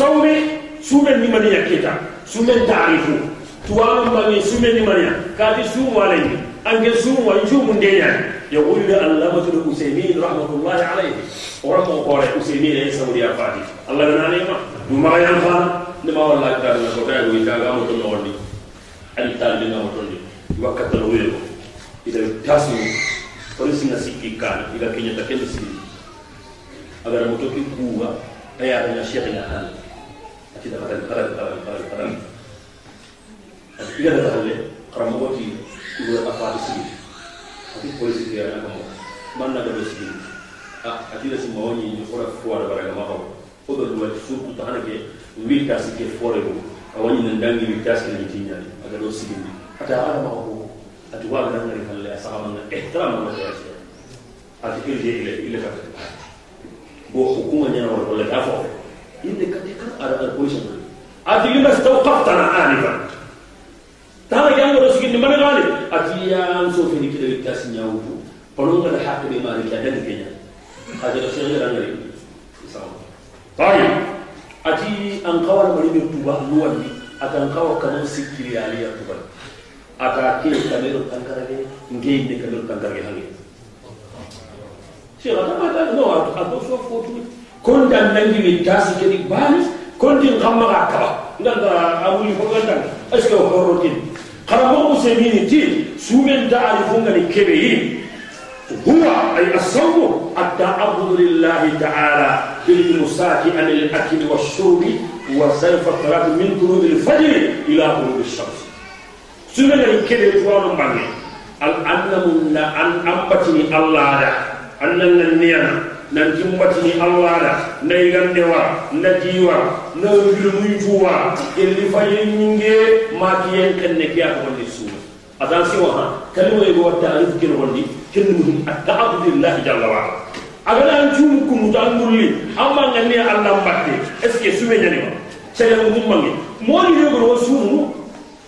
sawme sumen nimaniya kita. Sumen taarifu. Tuwano ya. bange sumen nimaniya kati sumu alayhi ange sumu an sumu ndenya yaqulu allamatul usaymin rahmatullahi alayhi ora mo kore usaymin en eh, sawri afati allah ganani ma duma yan fa ne ma walla ta na ko tayo ita ga mo to nodi al talbi na mo to ndi wakata lo yo ida tasu polisi na sikika ida kenya takende agar mo to ki kuwa ayara na na halu أكيد أبدا أبدا أبدا أبدا إذا هذا karamogo ti iwo afaati sigi ati polisi ti yana kamo man na gado sigi a ati da sima wani ni fora fuwa da baraga ma kawo o da duwa su ku ta hanake wili ta sike fore ko a wani nan dangi wili ta sike na yiti nyani a gado sigi ni ata ala ma ko ati wa ga nan kan le asaba man na ihtiram ma ta yasi ati kirje ile ile ka bo hukuma nyana wala ta fo inda ka je kar a raɗar koishin wani atili na stau kaftana anifa ta ma yan wani sukin mana gane atili ya an so fini kida litta sun ya wuto faru ga da haka ne ma rikiya dan kenya a jira sai ga ran gari tayi ati an kawar mari be tuba luwan ni atan kawar kanon sikiri ali ya tuba ata ke kamero tankarage ngei ne kamero tankarage hange shi ga ta ba ta no a to so fotu كنت أن نجي من تاس كذي بانس كنت أن قمر عكرا نتا أبو يفوق عندك أشكو خروتين قرامو مسلمين تين سومن تعرفون عن كبيين هو أي الصوم أدى عبد لله تعالى بالمساك عن الأكل والشرب وصرف الطلاب من طلوب الفجر إلى غروب الشمس. سومن عن كبير فوانا مبانين الأنم لأن أبتني الله أن أنم لأن أبتني الله nan jimmatini allaala naygandewa najiwa nawilumuyjuwa elli fayen ñinge maatiyen kenne ke a kogondi suuma attention ha kalimayigo watta arif kenogondi kennuhum attaabudillahi jalla waala agana an cuumu kunnuta an ngurli amma nganne allah mbatte est ce que sume ñanima cayangummange mooni yogoro wo suumunu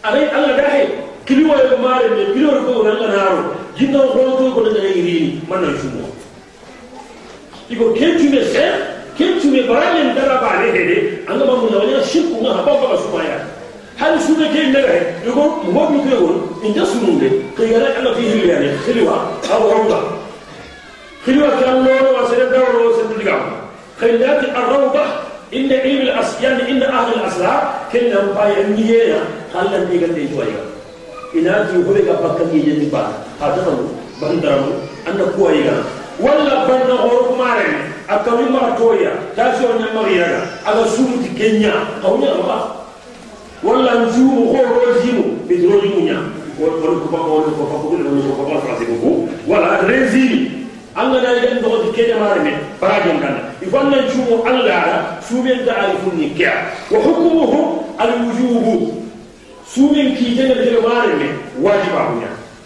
aray allah dahe kiliwayogo maare me kiliwori ko nanganaaro jinnan hoto ko dagana irini mannan cuumoo mun wanya shirku nga haba ba sumaya hal sume ke ndaga he yugo mo bi ko won inda sumunde ko yara anga fi hiliyane khiliwa aw rawda khiliwa kan loro wa sere dawro se diga khilati ar-rawda inda ilm al-asyan inda ahli al-asrar kenna ba ya niyeya hallan diga de joya ina ji hore ga bakka ni yendi ba ha ta bandaramu anda kuwa yiga ولا بنا غروب ماري أكمل مرتويا تاسو أني مريانا على سوم تكينيا كوني أبغى ولا نزوم خور رزيم بدروني مونيا ولا ولا كوبا ولا كوبا كوبا ولا كوبا كوبا فرنسي كوبا ولا رزيم الله لا يدعي دعوة كينيا ماري من براجم كنا يفعل نزوم الله سوم تعرفوني كيا وحكمه الوجوب سوم كي جنب جنب ماري من واجب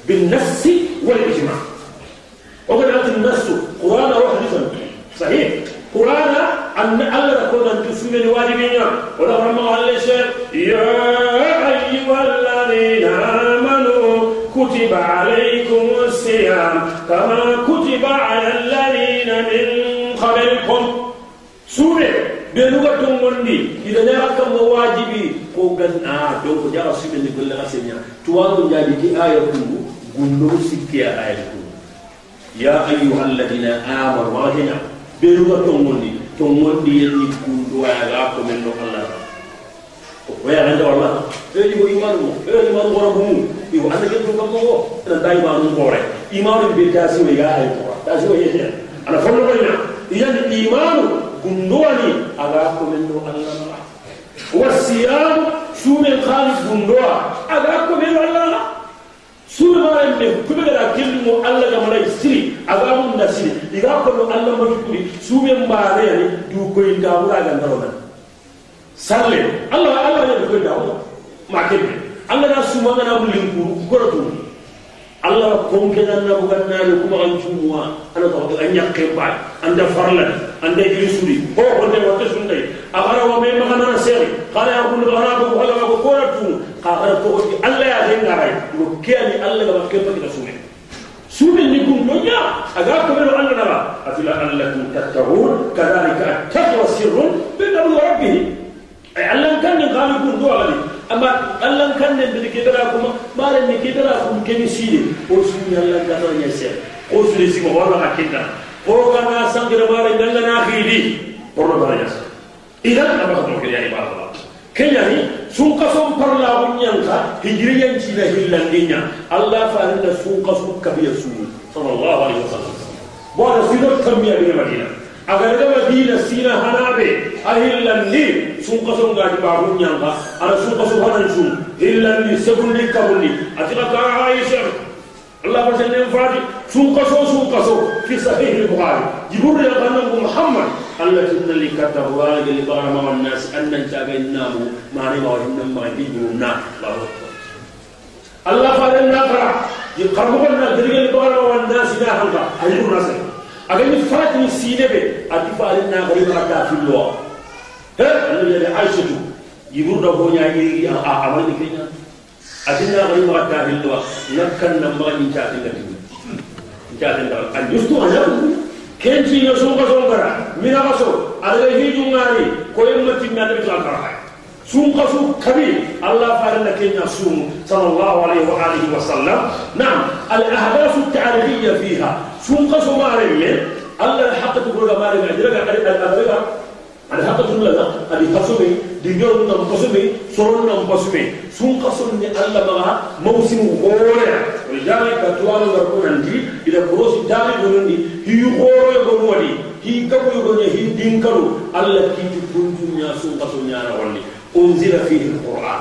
بالنفس والإجماع وقد أتى النص قرآن وحديثا صحيح. قرآن أن الله يقول أن تسمى الواجبين ولا رمى على الشيخ يا أيها الذين آمنوا كتب عليكم الصيام كما كتب على الذين من قبلكم. سورة بلغة موندي إذا نراك مواجبي. قوغن آه دوك جارة سيبن لكل غسينيا توانو جابي آية كنو. قندو سكيا آية كنو. يا أيها الذين آمنوا وغدنا بلغة تموني. تموني يلي كون دعا يغاكم من نوح الله. ويا عند الله. أي إيمانه أي هو إيمانه ربه إيوه، يو أنا جدو كم هو أنا دائما نقول إيمانه بيتاسي ويا هاي كورا ويا هاي أنا فلو بينا يعني إيمانه كون دعا من نوح الله. والصيام شو من خالص كون دعا من نوح الله. surmaran ne kube gara killumo allah ga marai siri azabun da siri iga kollo allah mati kuri sube mbare yani du koy dawura ga ndawana salle allah allah ne koy dawura ma kebe allah da suma ga na bulin ku koratu allah ko ngena na bugan oh, na ne kuma an tumuwa ana to an yakke ba an da farla an da yusuri ko ko ne wata sunne amara wa mai magana sari qala ya kullu arabu wala nya idan aba ko ke ya ibadallah kenya ni sun kason parla bunyanka hijriyan ci na hillandinya allah fa inna sun kason kabiya su sallallahu alaihi wasallam bona sino kamiya bi madina agar ga madina sina hanabe ahillandi sun kason ga di babu nyanga ara sun kason hanan sun hillandi segundi kabundi atika ka aisha Allah bersenyum fadi sun kaso sun kaso fi sahih al-bukhari jibril ya kana muhammad Allah tunna li kata wa li barama wan nas annan jaga innamu mani wa innam ma bijunna Allah fadi nakara يقربون الدرجة لبغنا والناس لا هنقا أجر ناس أجل فاتني سينة به أتفا لنا غريب ركع في اللواء ها أنا اللي عايشة يقول ربنا يجي أعمل كذا أتنا غريب ركع في اللواء نكن نمبر نجات لكن نجات لكن أن يستو أنا كن في يسوع كسوع من أقصو على هي جمعاني كل ما تبني على بيت الكرهاي سوم قصو كبير. الله فعلنا كنا سوم. صلى الله عليه وآله وسلم. نعم. الأهداف التعريفية فيها. سوم قصو ما رمي الله حق تقول ما رمي أدرك أدرك soron nam kasumi sun kasun ni alla maga mawsim gore wal jami ka tuwalu gar ko nandi ida brosi tali gonondi hi gore go wadi hi gabo go ne hi dinkaru alla ki tu kuntu nya sun kasun nya na wali unzila fihi alquran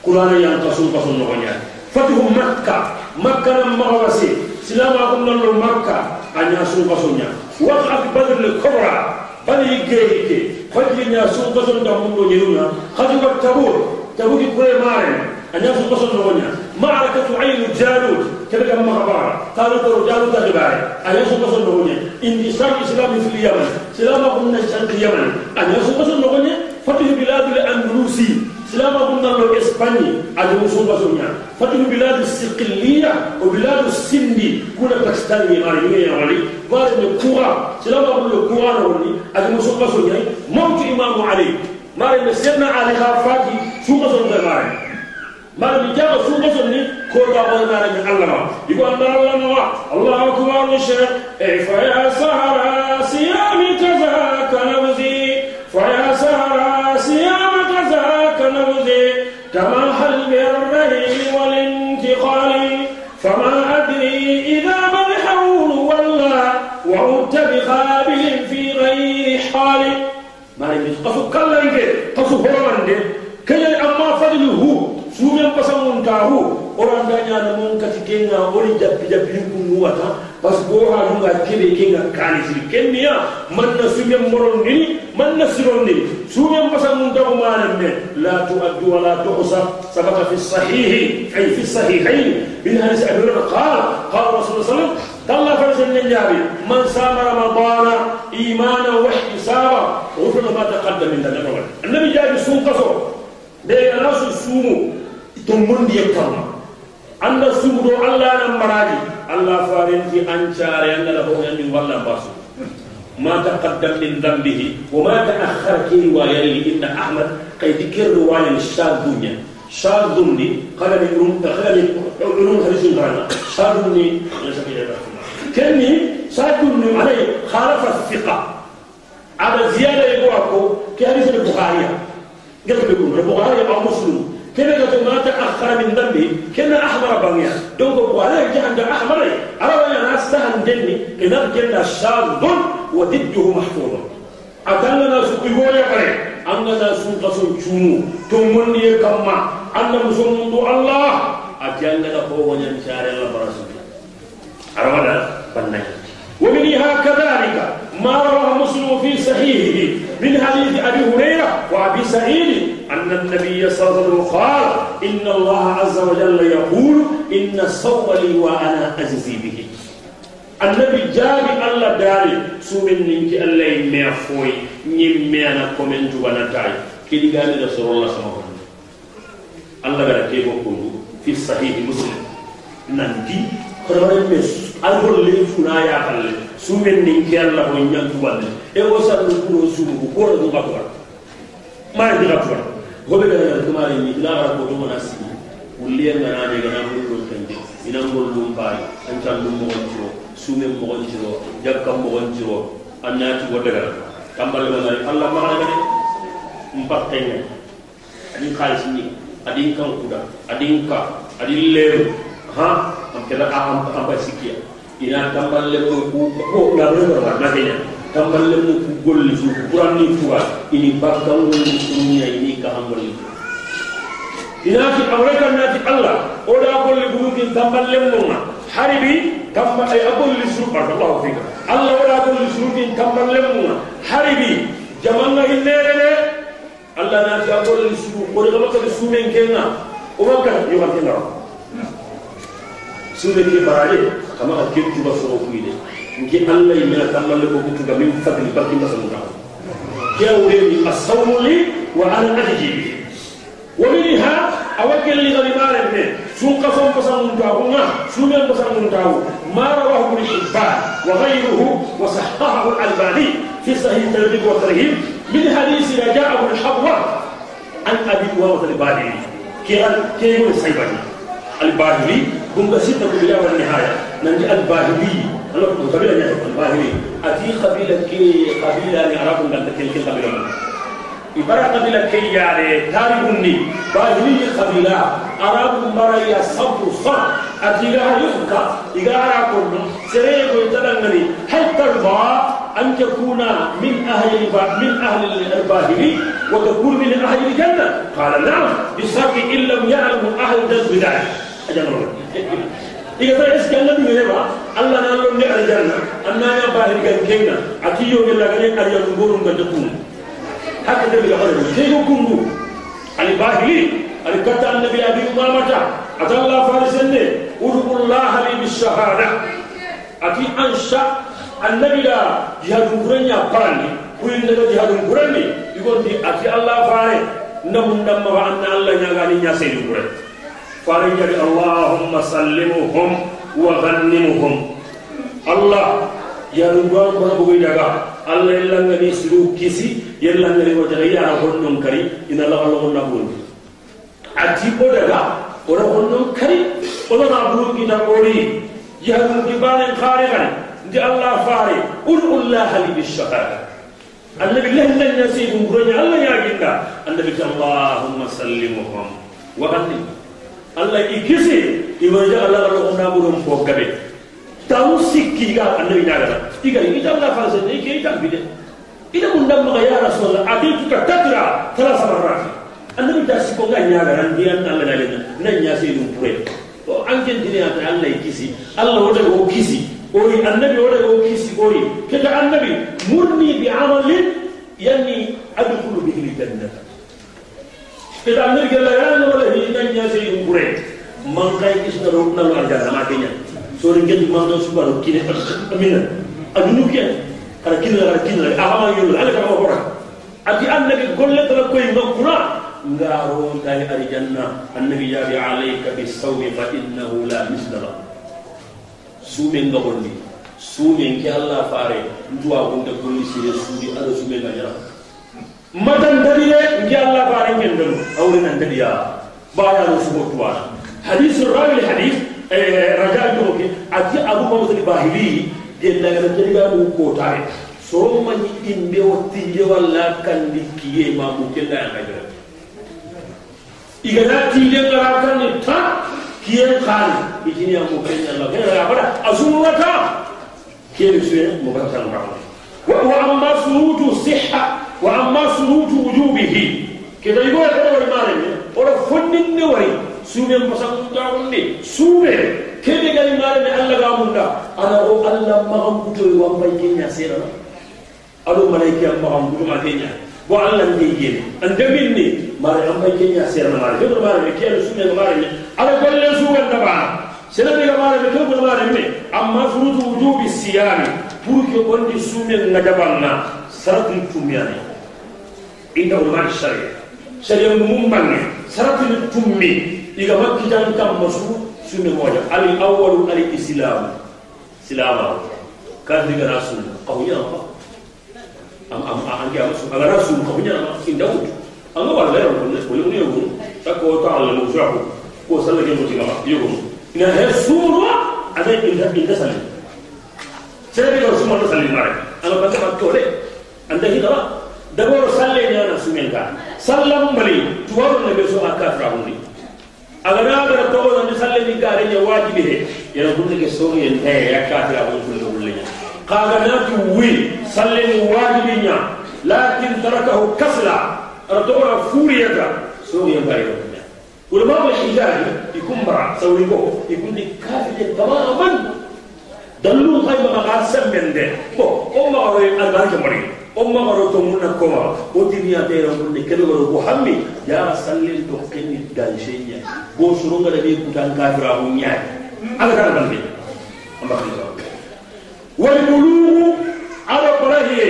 qur'ana yang kasun kasun no nya fatuhu makka makka nam magawasi silama kum nan makka anya sun kasun nya waqaf badr al kubra bani geike fajri nya sun kason da mun do yeruna khadu wa tabur tabuki kure mare anya sun kason do nya ma'arakatu ayn jalut kada kam makabara qalu to jalut da bare anya sun kason do nya indi sham islam fil yaman silama kunna shan yaman anya sun kason do nya fatuhu biladul andalusi silama kunna lo espanye anya sun kason nya sindi kuna pakistan ni mari ni ya wali mari ne kuwa silama kunna kuwa na wali anya sun kason nya موت إمام علي. ما لم سيدنا علي خافاتي شو قصر غير ما لم جاء شو قصر ني؟ ولا ما لم يعلم يقول الله الله الله أكبر الشيخ. فيا سهر صيام كذاك نبذي. فيا سهر صيام كذاك نبذي. كما هل بالرهي والانتقال فما أدري إذا ملحون ولا وعدت بخابل في غير حال kasu kallan ke kasu horande kaya amma fadluhu sumen pasamun tahu orang danya na mun kati kenga ori jabbi jabbi kunu بس بوها لغا كيبي كينغا كاني سيري. كينيا من نسوم يمرون ديني من نسرون ديني سوم يمسا مندو مالن لا تؤدو ولا تؤسى سبق في الصحيح أي في الصحيحين. من هنس أبيرنا قال قال رسول الله صلى الله عليه وسلم دل فرز النجابي من سام رمضان إيمانا وحسابا غفر ما تقدم من ذلك. النبي جاء بسوم قصر. بيقى ناس السوم تمون ديك السوم دو الله نمراجي الله فارن في انشار أن له أن والله باسو. ما تقدم من ذنبه وما تأخر كي روايه إن أحمد كي ذكر روايه الشاذ الدنيا شاذ دي قال لي علوم قال لي علوم حديث شاذ دي كني ساكن عليه خالف الثقة. على زيادة يقول أكو كحديث البخاري قلت لكم البخاري أو مسلم. قلت ما تأخر من ذنبه كنا أحمر بنيا دونك جاء عند أحمر. أرى أن ناس سهل جني إن الجنة شاذ وضده محفوظ. أتانا ناس يقول يا قريب أننا سوق شنو تمني كما. أن مسلم الله. أتانا نقول ونشار الله برسوله. أرمنا بنك ومنها كذلك ما رواه مسلم في صحيحه من حديث أبي هريرة وأبي سعيد أن النبي صلى الله عليه وسلم قال إن الله عز وجل يقول إن الصوم لي وأنا أجزي به. النبي جاب الله داري سومن نينك الله يمي فوي نيمي أنا كومن جوانا تاي كده قال رسول الله صلى الله عليه وسلم الله كيف في صحيح مسلم. algol le funa ya kalle sumen ni kella ko nyantu walle e o sa no kuro sumu ko do ka ko ma ni ka ko ko be na ko mari ni la ra ko do na si ulle na na de na mo do tan ina ngol dum bay an tan dum mo jiro sumen mo jiro jakkam mo jiro annati wo daga tambal ma na Allah ma na ne mbatte ne ani khalisi ni adin kan kuda adin ka adin leero ha kena am am sikkiya ina tambal le mo ko ko la re ro la dina tambal le mo ko golli fu ni ini bakkan ni sunniya ini ka ina fi awraka na fi allah. O da golli bunukin tambal le mo ma. Haribi kamba eh, ay agolli su barakallahu fika. Allah o da golli sukin tambal le mo ma. Haribi jamanna hillere de allah na fi agolli su ko da maka su men kenna o maka yo kenga sumen ke baraje kama ka kentu ba soro kuide ngi allah yimina kambal le ko kutuga min fadli barki masalu ta kewre asawmu li wa ana ajjibi ومنها أوكل لغلبان ابن سوق صوم بصر منتاهما سوق بصر منتاهو ما رواه ابن حبان وغيره وصححه الألباني في صحيح الترغيب والترهيب من حديث رجاء بن حبوة عن أبي أمامة الباهلي كي كي يقول الباهلي هم بسيطة بلا والنهاية ننجي الباهبي نحن قبيلة نحن الباهبي أتي قبيلة كي قبيلة يعني عربون قلت كي كي قبيلة. إبرا قبيلة كي يعني تاريبوني باهبي قبيلة. عرب مرأي صبر صبر أتي لها يخبك إذا عرابون سريعوا يتنمني هل ترضى أن تكون من أهل الب... من أهل الباهبي وتكون من أهل الجنة؟ قال نعم. بشرط إن لم يعلم أهل الجنة ذلك jangal iga fere es galla du ne ba alla na lo ne al janna anna ya ba ri ga kenna ati yo gella ga ne al yo ngoro ga de kum hakka de ga hore te go kundu ali bahili ali katta annabi abi umamata atalla farisenne udullah li bishahada ati ansha annabi da jihadun kurenya parani kuyin daga jihadun kurani igon di ati allah fare namun damma wa anna allah nyaga ni nyaseni kurani فرجت اللهم سلمهم وغنمهم. الله يا ربان كنا بقول الله إلا أن يسلو كسي إلا أن يبغى تغيي أنا كريم إن الله الله كنا بقول أتيبوا دعا ولا كنون كريم ولا نبغى كنا بقولي يا ربان خارقا دي الله فاري. قل الله لي بالشهادة النبي الله الذي نسيب مغني الله يا جدا النبي اللهم سلمهم وغنمهم. alla i kisi iwanja alla wala unaburum ko gabe taw sikki ga annabi dagara iga ita alla fa sai ke ita bide ida mun dan ma ya rasul atitu ka tatra thalas marrat annabi da sikko ga nya ga ran diyan alla da lena nan ya sai dum pure to an jin diniya ta alla i kisi alla wada ko kisi ori annabi wada ko kisi ori kada annabi murni bi amalin yani adkhulu bihi jannata kitandir gelayan wala hinjan nya se ukurin. mangkai kis na rok na lar jana matinya sore gen mando suba rok kine amina adunu kya kara kine kara kine ala ma yul ala ka hora ati annabi golle tala koy ngura nga ro dai ari janna annabi ya bi alayka bis sawmi fa innahu la misla sumen ngol ni sumen ki allah fare ndua gonde gonni sire sumi ala sumen na matan dalile ya Allah barin ken dalu awrin an daliya baya no sugo tuwa hadith rawi al hadith rajal to ke ati abu muhammad al bahili de la daliga mu ko tare so man inde wotti je walla kan dikiye ma mu ke la ga dara igana ti de ngara kan ta kiye khan ikini amu ke Allah ke ra bara azumata ke su mo ka san ba وأما شروط صحة وأما شروط وجوبه كده يقول هذا هو المعنى ولا فن النوري سومي مسام داوني سومي كده قال المعنى من الله قامونا أنا هو الله ما هم بتوي وما يجينا سيرنا ألو ملايكة ما هم بتوي ما يجينا وعلى نيجين أندمني ما هم يجينا سيرنا ما يجينا ما يجينا سومي ما يجينا أنا كل سومي نبعه سنبي ما يجينا ما يجينا أما شروط وجوب الصيام pour que on di na jabanna saratu tumiani ida ulama shari shari mum bangi saratu tummi iga makki jan kam masu sumi moja al awwalu al islam silama kan diga rasul qawiya am am am ya rasul sumi rasul qawiya inda wut amma wala ya rasul wala ne yugo takko ta'ala mujahid ko sallake mutiga yugo ina he sura ada inda inda sallake sebagai orang semua tersalin mereka. Alam pada waktu ini, anda hidup apa? Orang salin yang nasi. Salam beri tuan besok akan terahun ini. Agar ada orang tua orang yang yang wajib. Yang ya, bunyi ke sorry yang eh akan terahun ini bunyinya. Kagak nanti wui salin wajib ini. Lakin terakahu kasla. Orang orang furi ada yang baik. Kalau mama ikhlas, ikumbra, sahuriko, ikundi kafir, tamam, aman dalu kay ma ga sembende bo o ma ro albarke mari o to mun ko ma o diniya de ro mun kelo ro bo hammi ya sallil to kenni dan shenya bo shuru ngala be kutan kafira hun nya ala kan ban be amma wal bulu ala barahiye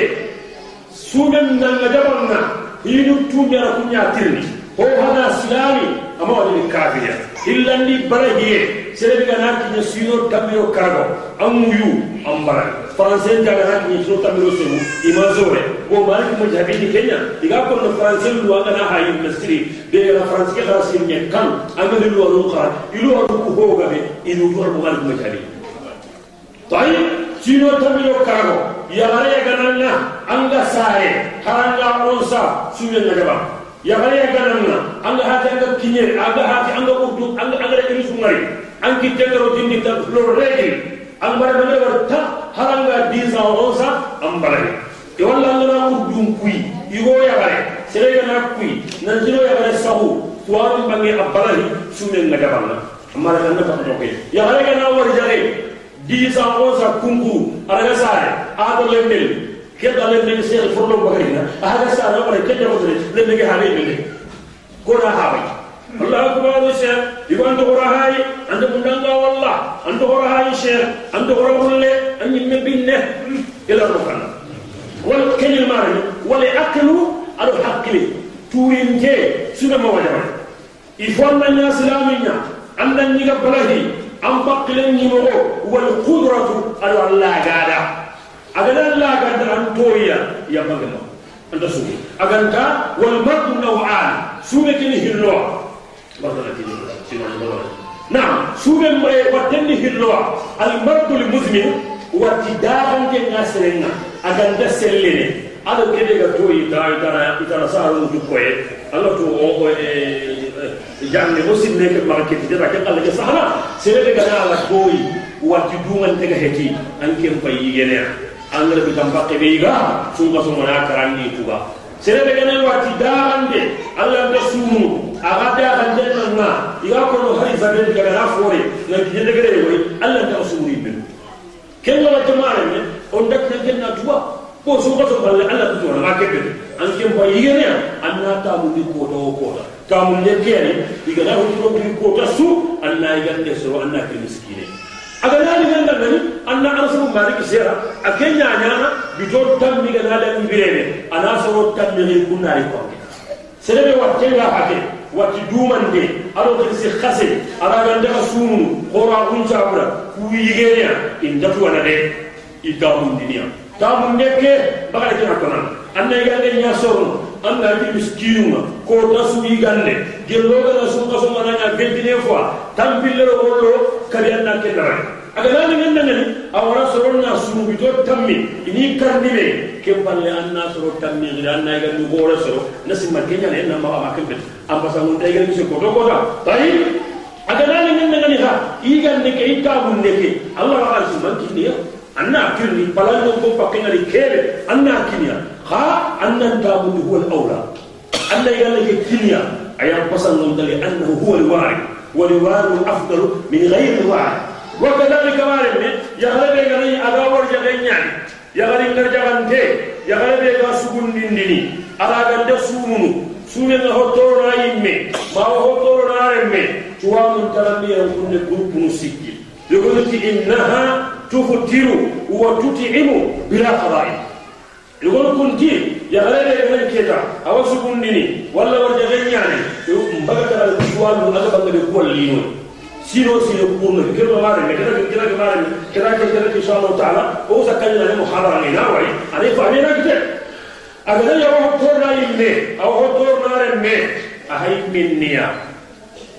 sumen nan jabanna hinu tumya kunya tirni. Ho hada silami amma kafiya illa ni barahiye sere be na ti ne sino tamiro karago amuyu ambara français da na ti ne sino tamiro sewu imazore wo ma ni jabi ni kenya. Diga ko no français lu anga na hayi mesri de na français ke ra sin ne kan amere lu ru ka ilu ru ku ho gabe ilu ru ru gal jabi tay sino tamiro karago ya gare ya gananna anga sare haranga onsa sino na gaba ya gare ya gananna anga hata anga anga hata urdu anga anga irisu anki tengaro jindi ta lorregi an bara na mera ta haranga 10 ans 11 ans an bara e kui igo ya bare serega na kui. Na jino ya bare sahu tuwaru bangi abbalahi sumen na gabanna amma na ta ko ya bare ga na wari jare 10 ans kungu araga sare ado lemmel kedda lemmel sel furlo bagrina araga sare bare kedda mutri lemmel ga habe lemmel ko na habe الله أكبر الشيخ يقول أنت غرها هاي أنت بندنك والله. أنت غرها هاي الشيخ أنت غره اللي أن يمن بينه إلى الرقنا والكن المارن ولأكله أرو حق لي تورين جي. سنة ما وجمع إفوال من ناس لامينا أن نيجا بلهي أن بق لن يمغو والقدرة أرو الله قادة. أغلى الله قادة أن تويا يا مغلو أنت سوي. أغلى والمرد نوعان. سوي كنه النوع نعم سوبن مري واتني هلوا المرد المزمن واتداغن كنا سرنا أغن دسلني هذا كده كتوي تا تا تا سارو جوكوي الله تو janne o sinne ke market de rakel alla ke sahana sere de gana ala koy wati dungan tega heti an kem pay yene an ngara bi tamba ke beiga sunga so mona karani tuga sere de gana wati darande alla de sumu woy alla de usuri bin ken wala jama'a ne on dak na janna tuba ko sunga so balle alla to na ma kebe an kem pay yene an na ta mu ni ko do ko da kamun ne kene igana huturo bi ko tasu anna igande so anna ke miskine aga nani ganda nani anna arsu malik sera akenya nyana bitor tam mi gana da ibirene ana so tam mi kunari ko serebe watte ga hake wati dumande alo ke si khase ara ganda sunu qora unja bura ku yigenya indatu wana de tamun neke bagale ke nakona anna igande nya soro anda ti miskinu ko tasu igande gello ga su ko so mananya 29 fois tampille ro wollo kadi anna ke dara aga nani ngenda ngani awara soronna sunu bito tammi ini karnibe ke balle anna soro tammi gira anna ga du gore soro na ma ma kembe ambasa mun tay ga mi ko do ko da tayi aga nani ngenda ngani ha igande ke itabu ndeke allah wa asu man kiniya anna kirni balando ko pakkenga di kebe anna kiniya ha annan tabudu huwa al-awla anna yalla ke kiniya ayan pasan non dali annahu huwa al-wari wal-wari afdalu min ghayri al-wari wa wakadhalika baremme yagala be ganayi aga worjaga ñaani yagari ngarjagante yagala be ga sugundindini alagante suumunu suumenga hottorona yimme mawo hottorona remme cuwamun tarambiyan kunne guruppunu sikki yogonuti innaha tuftiru wa tutiimu bila fadail yogonu kunti yagala be ganan keta awa sugundini walla worjaga ñaani mbaga tagal cuwanu aga bangabe kuwallinoni sino sino kuno kirma mare me kada kada kada mare kada kada kada insha Allah taala. O zakani na muhadara ni na wai ani fa ni na kite. Agada ya wa tor na imme aw ho na re me ahai min niya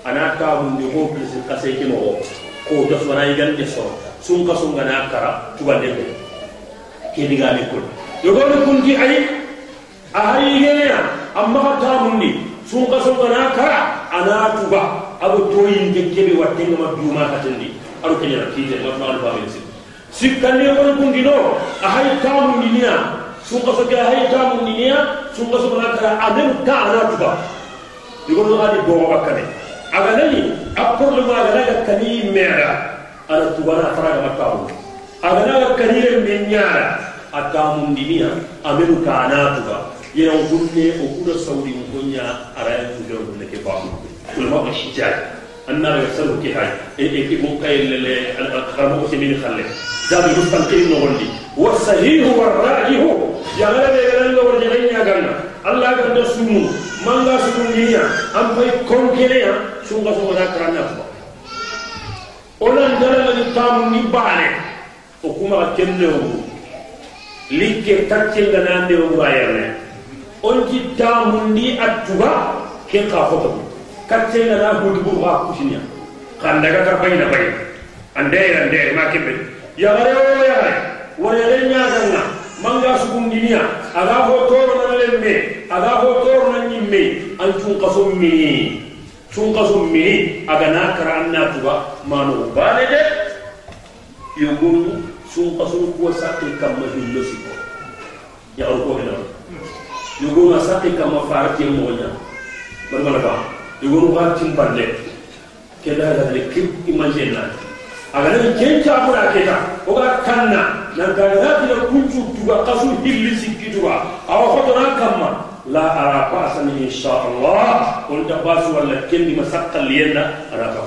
ana ka mun ni ho. Bis ka sai kino ko da fara yi gande so sun ka sun ga na kara tuba de ko ke diga ni kun yo go ni kun ki ai ahai ge ya amma ta mun sun ka sun ga na kara ana tuba. Abu toyin jekkebe watte ngama duma katindi aru kenya kije ma ma ba min sin sikkandi yogoni kunti no ahay tamundi niya sun ka so ga ahay tamundi niya sun ka sun gana kara adem ta ana tuba yogoni adi do bakane aga nani a problème aga naga kani mera ana tugana faraga matawu aga naga kani re menyara atamu ndimiya amenu kana tuga yena gunne o kuda saudi ngonya ara tuga gunne ke ba ulama ko shijaj anna ga salu ke hay e e ki mun kay le al kharamo ko min khalle zabi mustanqil no gondi wa sahih wa rajih ya gala be gala no wajhi ganya ganna allah ga da sumu manga sumu niya am fay konkele ya sunga sunga na karanya ko onan dala ni quartier na hudu bu wa kusinya kan daga ka bayna bayna ande ande ma kebe ya gare o ya gare wore le nyazanga manga sugum dinia aga ho toro na le me aga ho toro na nyimme an tun qaso mi tun qaso mi aga na karanna tuba manu bale de yugum sun qaso ko sakki kam ma hillo siko ya ko ko na yugum sakki kam ma farti mo nya barmala ba igum ba timpande keda la de kip imagine agana jencha abura keta oga kanna nan ga na bila kunju tuga kasu hilli sikituga awa khoto nan kamma la ara ba'sa min insha Allah kun tabasu wala kendi masakkal yenda ara ka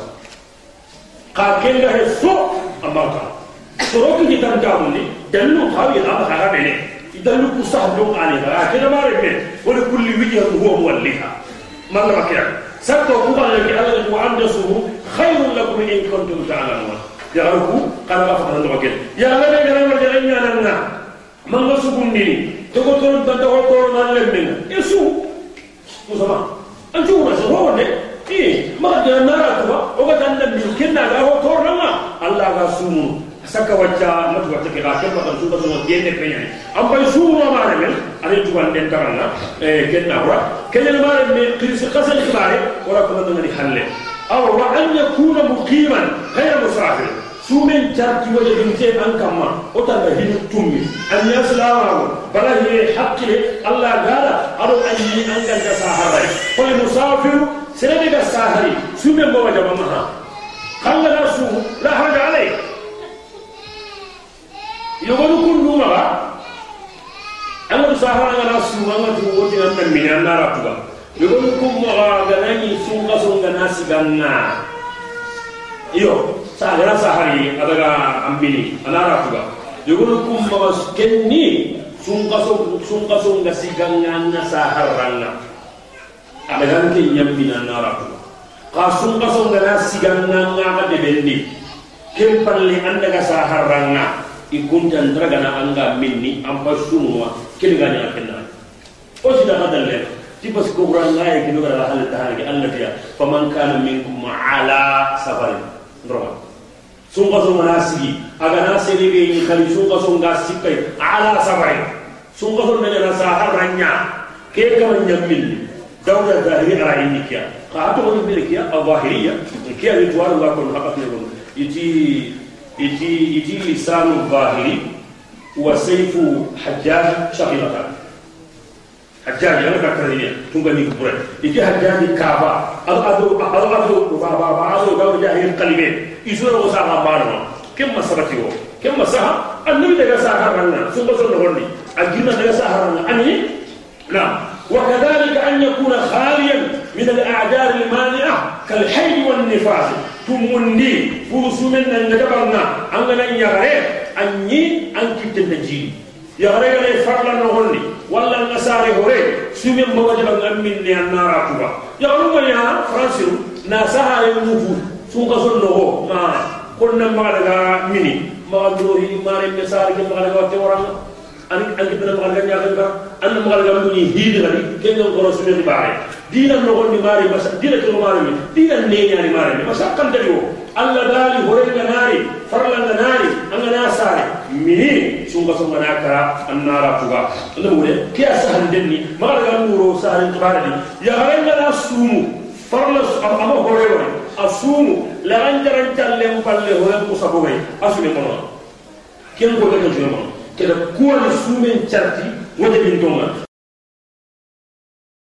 ka kenda he so amaka soroki ki tan jamundi dallu khawi na ba ga bene dallu ku sahlu ani ga keda mare be wala kulli wijhan huwa muwalliha man rakia sakko kuɓanake alla ko anda suhu hayrum lakum in kuntum ta'lamun talamuna yaxan ku xana xa faxanandoxo ken yaxa ne to ko to manga sugundini ko na le lemmenga e ko sama an ju ma sa fo wonde i maxa dana nara tuba oga tan ga ken na ga xo tornanga allah ga sumunu saka wacca matu wacca ke ga ke ba tan su ba so gende penya am bay sumu ma mare men ari tu wan den taranga e kenna wa kenna mare me qis qasal khibare wala ko nan ni halle aw wa an yakuna muqiman ghayra musafir sumen carti waje ɗum te an kamma o tanga hinu tummi an yaslamago bala hiye hakkile allah gaala aɗo anni an ganta saharay koye musafiru serede ga sahari sumen bo wajaba maha kangana suumu la haraja alay sahara ngana sumanga tuwoti nan nan minan nara tuga yogon kummo ga gana ni sunga sunga nasi iyo sahara sahari adaga ambini anara tuga yogon kummo ga kenni sunga sunga sunga siganga na saharanga adaga ke nyambina nara tuga ka sunga sunga nasi ganna ngaga anda kempalle andaga saharanga iguntan dragana anga minni amba sumuwa kilinga nyana kenna o oh, sida hadalle ti bas ko qur'an la ya kilinga gara hal tahar an allah tiya faman kana minkum ala safarin ndroma sumba sunga nasigi. Aga nasiri be ni khali sumba sikai ala safarin sumba sunga na saharanya ke kaman nyammin dawda zahiri ara indikia ka hato ko be kiya al zahiriya kiya ritwar la kon hakatne gon iti يجي يجي لسان الظاهري وسيف حجاج شقيقة حجاج يعني كاتريني تونغني كبر يجي حجاج كابا ادو ادو ادو ادو بابا بابا ادو جاو جاهي القلبين يزور وسا ما بارو كم مسرتي هو كم مسا النبي دغا سهرنا ثم زل نغني اجينا دغا سهرنا اني نعم وكذلك ان يكون خاليا من الأعذار المانعة كالحيض والنفاس. تمني. فوس من النجبرنا. أننا يغري. أني أنك تنجي يغري لي فرلا نغني ولا النساري هوري. سومين موجبا أمني النار أكبر يغري يا فرانسيو. ناسها يموفو سوكا سنو ما قلنا ما لغا مني. ما دوري ما رمي ساري ما لغا تورا an an ki bena magal nya ga an magal ga mu ni hidi ga ken dina nogondi maari masa dina kilo maari dina neñaani maari masa kantati o alla daali horenga naari farlanga naari angana saare mini sunga songana kara annara tuga alla mure ke a sahannden ni maxa daga muro saaren kibaare ni. Yaxarengana suumu farla ama hore wore a suumu laxanjaran callen palle horen kusabogay a sume konoa ken ko kata sume kono keda kuwani suumen carti wote bin tonga